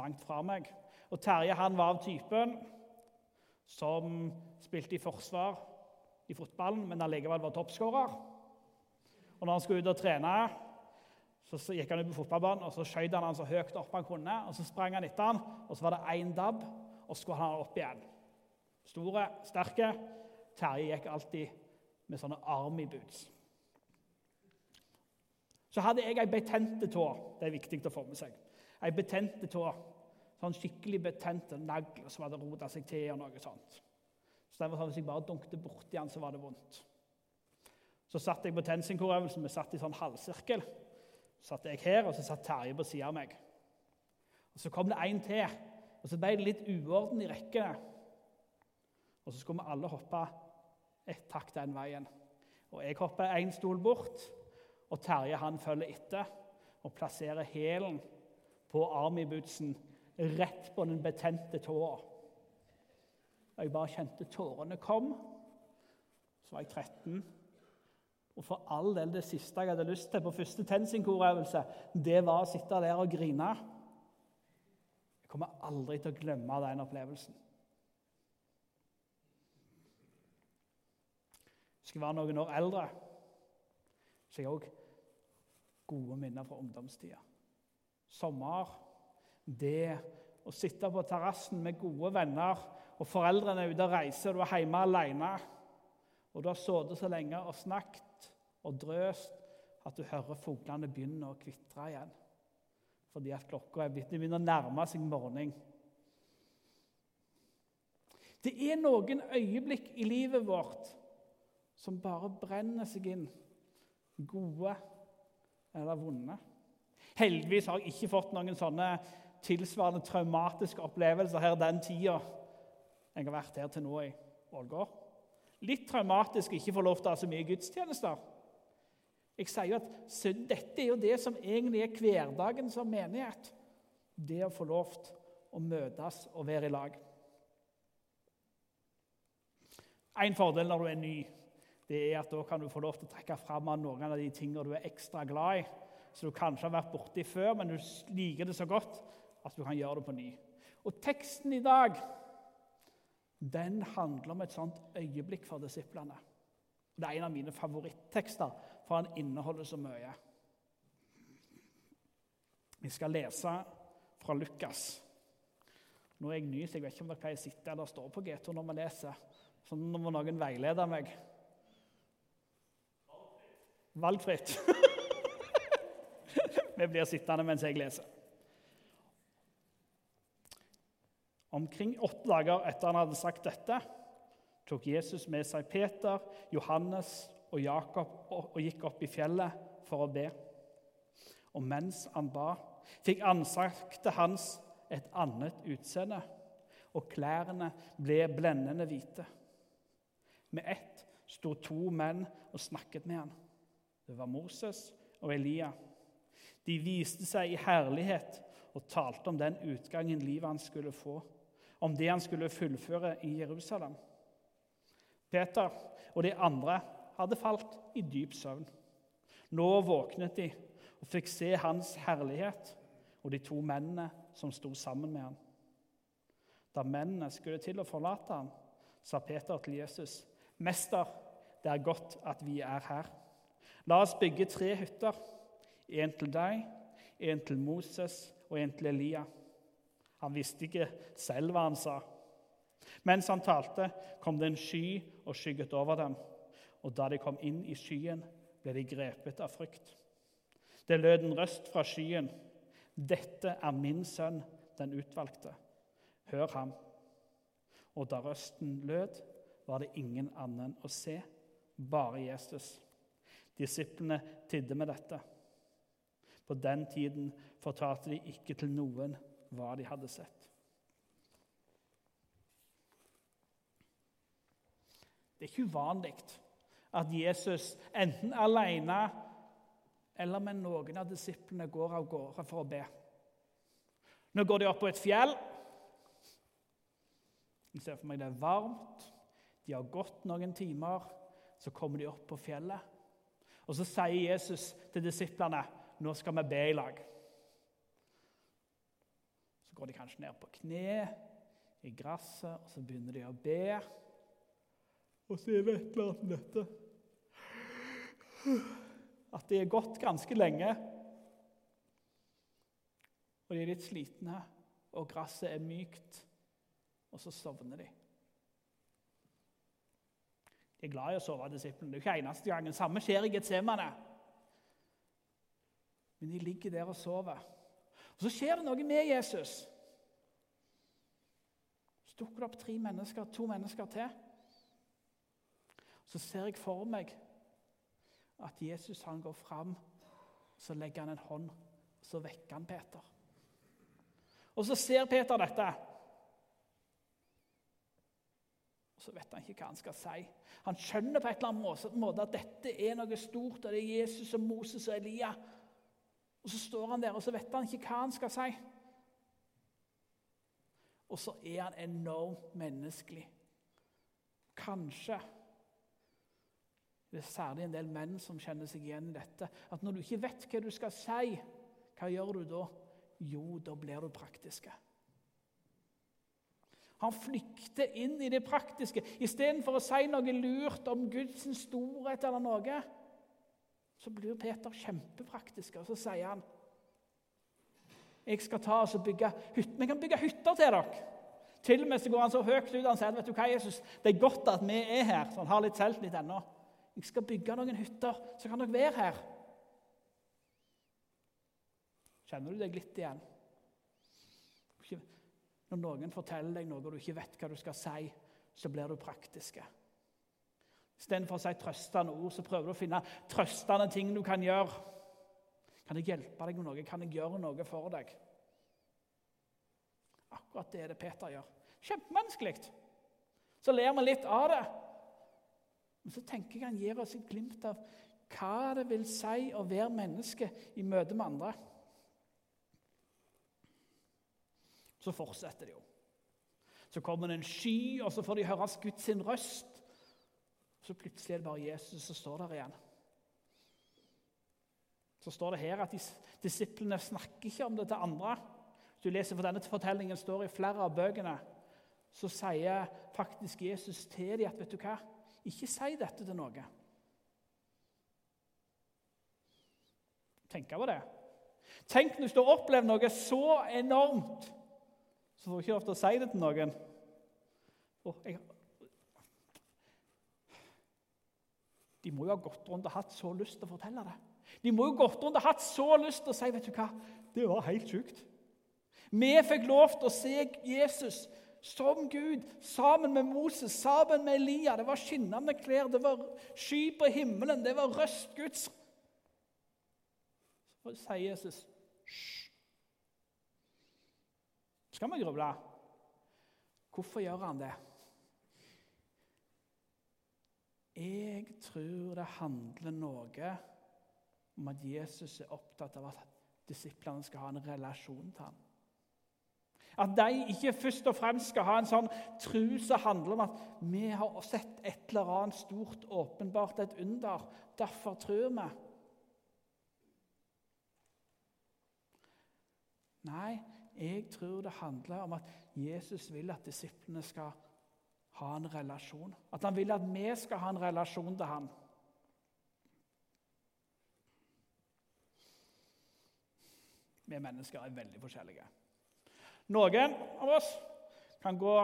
langt fra meg. Og Terje han var av typen som spilte i forsvar i fotballen, men allikevel var toppskårer. Og når han skulle ut og trene, så gikk han ut på fotballbanen og så skjøt han han så høyt opp han kunne. og Så sprang han etter han, og så var det én dab, og så skulle han opp igjen. Store, sterke. Terje gikk alltid med sånne army boots. Så hadde jeg ei betente tå. Det er viktig å få med seg. Ei betente tå. Sånn skikkelig betente nagler som hadde rota seg til. og noe sånt. Så det var sånn, Hvis jeg bare dunkte borti han, så var det vondt. Så satt jeg på tensingkorøvelsen. Vi satt i sånn halvsirkel. Så satt jeg her, og så satt Terje på sida av meg. Og Så kom det en til, og så ble det litt uorden i rekkene. Og så skulle vi alle hoppe ett takk den veien. Og Jeg hopper én stol bort, og Terje han følger etter og plasserer hælen på army-bootsen rett på den betente tåa. Jeg bare kjente tårene kom. Så var jeg 13. Og for all del det siste jeg hadde lyst til på første tensingkorøvelse, det var å sitte der og grine. Jeg kommer aldri til å glemme den opplevelsen. Skal jeg være noen år eldre, så har jeg òg gode minner fra ungdomstida. Sommer, det å sitte på terrassen med gode venner, og foreldrene er ute og reiser, og du er hjemme alene. Og du har sittet så lenge og snakket og drøst at du hører fuglene begynne å kvitre igjen. Fordi at klokka er blitt, begynner å nærme seg morgen. Det er noen øyeblikk i livet vårt som bare brenner seg inn, gode eller vonde. Heldigvis har jeg ikke fått noen sånne tilsvarende traumatiske opplevelser her den tida jeg har vært her til nå i Ålgård. Litt traumatisk ikke få lov til å ha så mye gudstjenester. Jeg sier jo at Dette er jo det som egentlig er hverdagen som menighet. Det å få lov til å møtes og være i lag. En fordel når du er ny, det er at da kan du få lov til å trekke fram av noen av de tingene du er ekstra glad i, som du kanskje har vært borti før, men du liker det så godt at du kan gjøre det på ny. Og teksten i dag den handler om et sånt øyeblikk for disiplene. Det er en av mine favorittekster, for han inneholder så mye. Vi skal lese fra Lukas. Nå er jeg ny, så jeg vet ikke om dere pleier å sitte eller stå på G2 når vi leser. Så nå må noen veilede meg. Valgfritt. Vi blir sittende mens jeg leser. Omkring åtte dager etter han hadde sagt dette, tok Jesus med seg Peter, Johannes og Jakob og gikk opp i fjellet for å be. Og mens han ba, fikk ansiktet hans et annet utseende, og klærne ble blendende hvite. Med ett sto to menn og snakket med han. Det var Moses og Elia. De viste seg i herlighet og talte om den utgangen livet han skulle få, om det han skulle fullføre i Jerusalem. Peter og de andre hadde falt i dyp søvn. Nå våknet de og fikk se hans herlighet og de to mennene som sto sammen med ham. Da mennene skulle til å forlate ham, sa Peter til Jesus, 'Mester, det er godt at vi er her.' La oss bygge tre hytter. En til deg, en til Moses og en til Elia. Han visste ikke selv hva han sa. Mens han talte, kom det en sky og skygget over dem. Og da de kom inn i skyen, ble de grepet av frykt. Det lød en røst fra skyen. Dette er min sønn, den utvalgte. Hør ham. Og da røsten lød, var det ingen annen å se, bare Jesus. Disiplene tidde med dette. På den tiden fortalte de ikke til noen hva de hadde sett. Det er ikke uvanlig at Jesus enten alene eller med noen av disiplene går av gårde for å be. Nå går de opp på et fjell. Jeg ser for meg det er varmt. De har gått noen timer. Så kommer de opp på fjellet. Og så sier Jesus til disiplene nå skal vi be i lag. Går de kanskje ned på kne i gresset, og så begynner de å be. Og så er det et eller annet med dette At de er gått ganske lenge. Og de er litt slitne, og gresset er mykt. Og så sovner de. De er glad i å sove, disiplene. Det er ikke eneste gangen. Samme skjer i Getsemane. Men de ligger der og sover. Og Så skjer det noe med Jesus. Så dukker det opp tre mennesker, to mennesker til. Så ser jeg for meg at Jesus han går fram, så legger han en hånd, så vekker han Peter. Og så ser Peter dette. Og så vet han ikke hva han skal si. Han skjønner på et eller annet måte at dette er noe stort, og det er Jesus og Moses og Elia. Og Så står han der, og så vet han ikke hva han skal si. Og så er han enormt menneskelig. Kanskje det er særlig en del menn som kjenner seg igjen i dette. At når du ikke vet hva du skal si, hva gjør du da? Jo, da blir du praktiske. Han flykter inn i det praktiske. Istedenfor å si noe lurt om Guds storhet eller noe, så blir Peter kjempepraktisk, og så sier han jeg skal ta og bygge hytter. Vi kan bygge hytter til dere. Til og med så går han så høyt ut han sier vet du hva, Jesus, det er godt at vi er her. så han har litt selvtillit ennå. Jeg skal bygge noen hytter, så kan dere være her. Kjenner du deg litt igjen? Når noen forteller deg noe og du ikke vet hva du skal si, så blir du praktiske. Istedenfor å si trøstende ord, så prøver du å finne trøstende ting du kan gjøre. Kan jeg hjelpe deg med noe? Kan jeg gjøre noe for deg? Akkurat det er det Peter gjør. Kjempemenneskelig. Så ler vi litt av det. Men så tenker jeg han gir oss et glimt av hva det vil si å være menneske i møte med andre. Så fortsetter det jo. Så kommer det en sky, og så får de høre Guds røst. Så plutselig er det bare Jesus som står der igjen. Så står det her at disiplene snakker ikke om det til andre. Du leser for Denne fortellingen står i flere av bøkene. Så sier faktisk Jesus til dem at vet du hva, ikke si dette til noen. Tenk på det. Tenk hvis du har opplevd noe så enormt så får du ikke lov til å si det til noen. Oh, jeg... De må jo ha gått rundt og hatt så lyst til å fortelle det. De må jo ha gått rundt og hatt så lyst til å si vet du hva, det var helt sjukt. Vi fikk lov til å se Jesus som Gud sammen med Moses, sammen med Elia. Det var skinnende klær, det var sky på himmelen, det var røst Guds. Så sier Jesus Hysj skal vi gruble. Hvorfor gjør han det? Jeg tror det handler noe om at Jesus er opptatt av at disiplene skal ha en relasjon til ham. At de ikke først og fremst skal ha en sånn tro som handler om at vi har sett et eller annet stort, åpenbart et under. Derfor tror vi. Nei, jeg tror det handler om at Jesus vil at disiplene skal ha en relasjon. At han vil at vi skal ha en relasjon til ham. Vi mennesker er veldig forskjellige. Noen av oss kan gå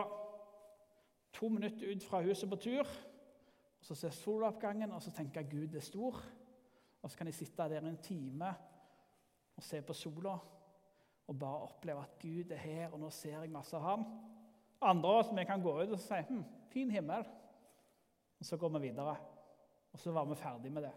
to minutter ut fra huset på tur, og så se soloppgangen og så tenke at Gud er stor. Og så kan de sitte der en time og se på sola og bare oppleve at Gud er her, og nå ser jeg masse av ham. Andre av oss vi kan gå ut og si hm, 'fin himmel', og så går vi videre. Og så var vi ferdig med det.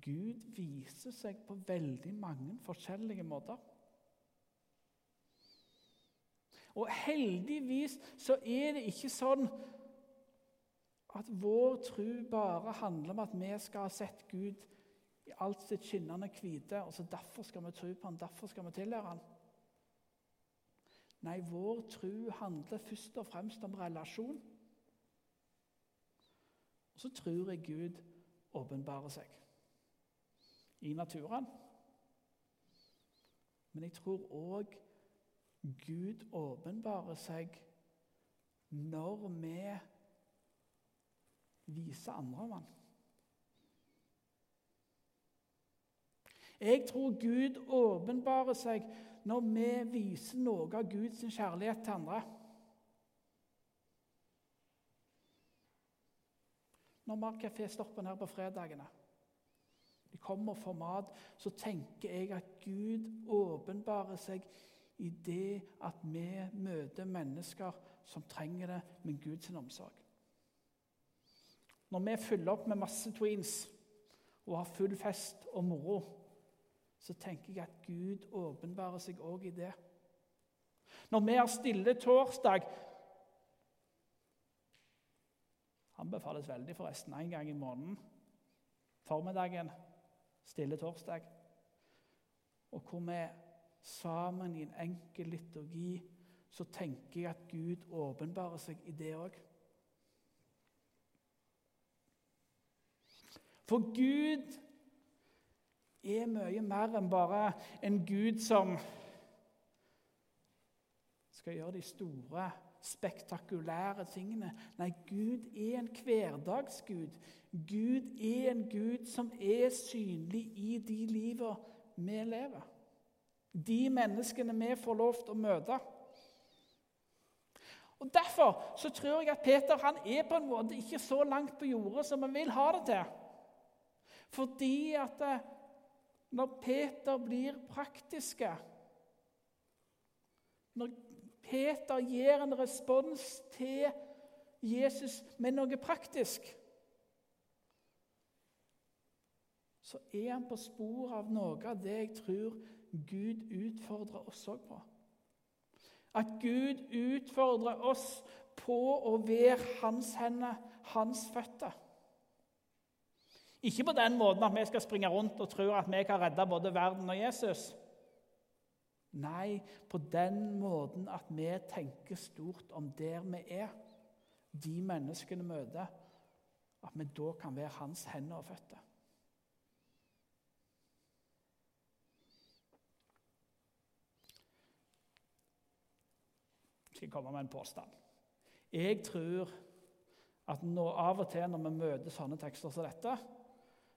Gud viser seg på veldig mange forskjellige måter. Og heldigvis så er det ikke sånn at vår tro bare handler om at vi skal ha sett Gud i alt sitt skinnende hvite, og så derfor skal vi tro på han, derfor skal vi tilhøre han. Nei, vår tro handler først og fremst om relasjon. Og så tror jeg Gud åpenbarer seg i naturen. Men jeg tror òg Gud åpenbarer seg når vi viser andre om han. Jeg tror Gud åpenbarer seg når vi viser noe av Guds kjærlighet til andre. Når vi har kaféstoppen her på fredagene, de kommer for mat, så tenker jeg at Gud åpenbarer seg i det at vi møter mennesker som trenger det med Guds omsorg. Når vi fyller opp med masse tweens og har full fest og moro, så tenker jeg at Gud åpenbarer seg òg i det. Når vi har stille torsdag Anbefales veldig, forresten, én gang i måneden. Formiddagen, stille torsdag. Og hvor vi sammen i en enkel liturgi så tenker jeg at Gud åpenbarer seg i det òg. For Gud er mye mer enn bare en Gud som skal gjøre de store, spektakulære tingene. Nei, Gud er en hverdagsgud. Gud er en Gud som er synlig i de livene vi lever. De menneskene vi får lov til å møte. Og Derfor så tror jeg at Peter han er på en måte ikke så langt på jordet som han vil ha det til. Fordi at eh, når Peter blir praktiske Når Peter gir en respons til Jesus med noe praktisk, så er han på sporet av noe av det jeg tror Gud utfordrer oss òg på. At Gud utfordrer oss på å være hans hender, hans føtter. Ikke på den måten at vi skal springe rundt og tro at vi kan redde både verden og Jesus. Nei, på den måten at vi tenker stort om der vi er, de menneskene møter, at vi da kan være hans hender og føtter. Jeg skal komme med en påstand. Jeg tror at av og til når vi møter sånne tekster som dette,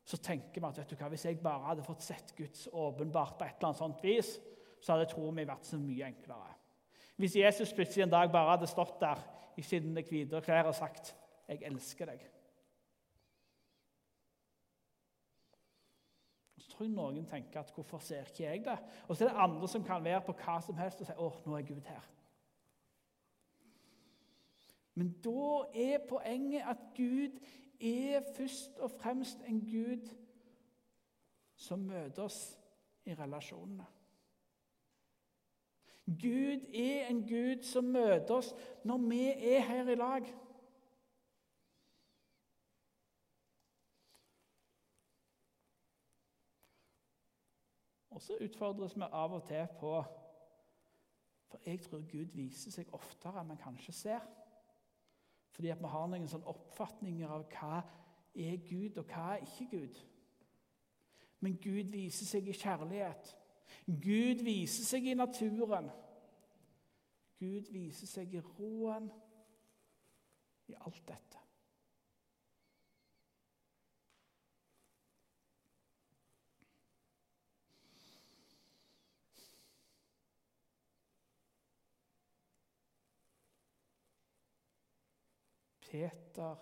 så tenker vi at vet du hva, hvis jeg bare hadde fått sett Guds åpenbart på et eller annet sånt vis, så hadde troen min vært så mye enklere. Hvis Jesus plutselig en dag bare hadde stått der i sine hvite klær og sagt 'Jeg elsker deg'. Så tror jeg noen tenker at 'hvorfor ser ikke jeg det?' Og så er det andre som kan være på hva som helst og si 'Å, nå er Gud her'. Men da er poenget at Gud er først og fremst en Gud som møter oss i relasjonene. Gud er en Gud som møter oss når vi er her i lag. Og så utfordres vi av og til på For jeg tror Gud viser seg oftere enn man kanskje ser. Fordi at vi har noen sånne oppfatninger av hva er Gud, og hva er ikke Gud. Men Gud viser seg i kjærlighet. Gud viser seg i naturen. Gud viser seg i roen, i alt dette. Peter,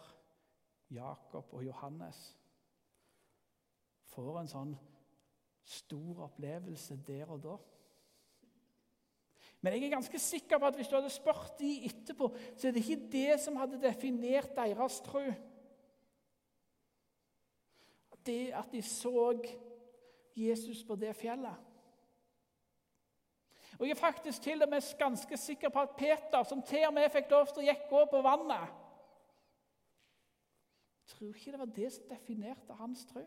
Jakob og Johannes får en sånn stor opplevelse der og da. Men jeg er ganske sikker på at hvis du hadde spurt de etterpå, så er det ikke det som hadde definert deres tro. Det at de så Jesus på det fjellet. Og Jeg er faktisk til og med ganske sikker på at Peter, som til og med fikk lov til å gikk på vannet tror ikke det var det som definerte hans tro.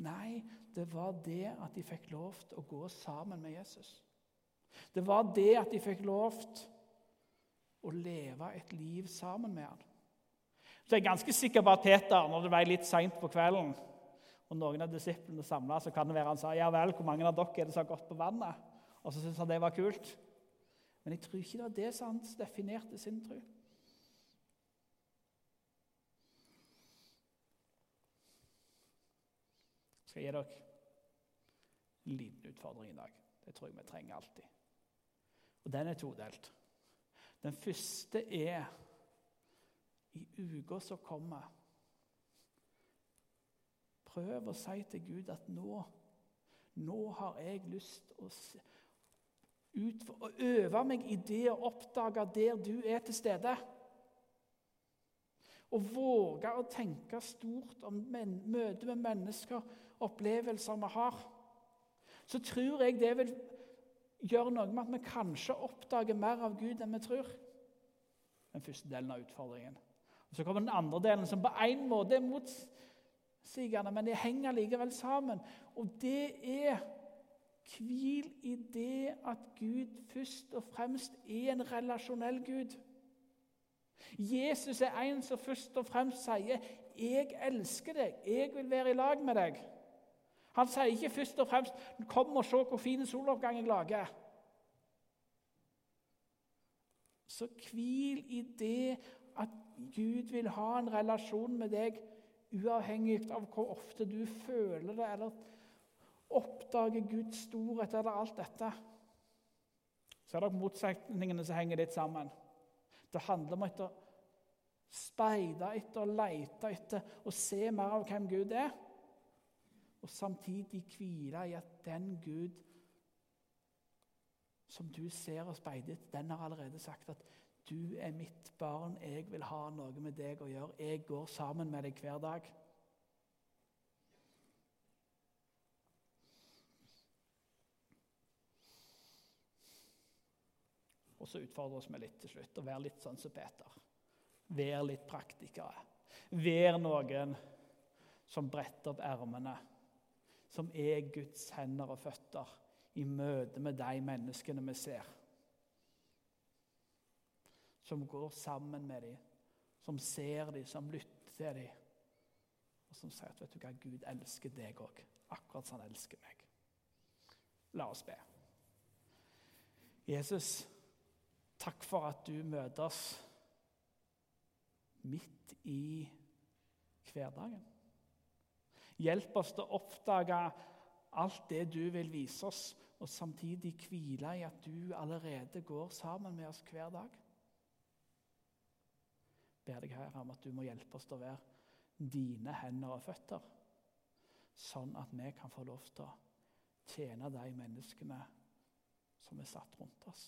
Nei, det var det at de fikk lov til å gå sammen med Jesus. Det var det at de fikk lov til å leve et liv sammen med ham. Så jeg er ganske sikker på at Peter, når det ble litt seint på kvelden, og noen av disiplene samla, så kan det være han sa ja vel, hvor mange av dere er det som har gått på vannet? Og så syntes han det var kult. Men jeg tror ikke det var det som han definerte sin tro. Jeg skal gi dere en liten utfordring i dag. Det tror jeg vi trenger alltid. Og den er todelt. Den første er i uka som kommer Prøv å si til Gud at nå, nå har jeg lyst å, å øve meg i det å oppdage der du er til stede. Å våge å tenke stort om møtet med mennesker, opplevelser vi har. Så tror jeg det vil gjøre noe med at vi kanskje oppdager mer av Gud enn vi tror. Den første delen av utfordringen. Og Så kommer den andre delen, som på en måte er motsigende, men de henger likevel sammen. Og det er hvil i det at Gud først og fremst er en relasjonell Gud. Jesus er en som først og fremst sier 'Jeg elsker deg. Jeg vil være i lag med deg'. Han sier ikke først og fremst 'Kom og se hvor fin soloppgang jeg lager'. Så hvil i det at Gud vil ha en relasjon med deg, uavhengig av hvor ofte du føler det, eller oppdager Guds storhet, eller alt dette. Så er det motsetningene som henger litt sammen. Det handler om å speide etter, lete etter og se mer av hvem Gud er. Og samtidig hvile i at den Gud som du ser og speider den har allerede sagt at du er mitt barn, jeg vil ha noe med deg å gjøre. Jeg går sammen med deg hver dag. Og så utfordrer vi oss med litt til slutt å være litt sånn som Peter. Vær litt praktikere. Vær noen som bretter opp ermene, som er Guds hender og føtter i møte med de menneskene vi ser som går sammen med dem, som ser dem, som lytter til dem, og som sier at vet du hva, Gud elsker deg òg, akkurat som han elsker meg. La oss be. Jesus, takk for at du møter oss midt i hverdagen. Hjelp oss til å oppdage alt det du vil vise oss, og samtidig hvile i at du allerede går sammen med oss hver dag ber deg her om at du må hjelpe oss til å være dine hender og føtter, sånn at vi kan få lov til å tjene de menneskene som er satt rundt oss.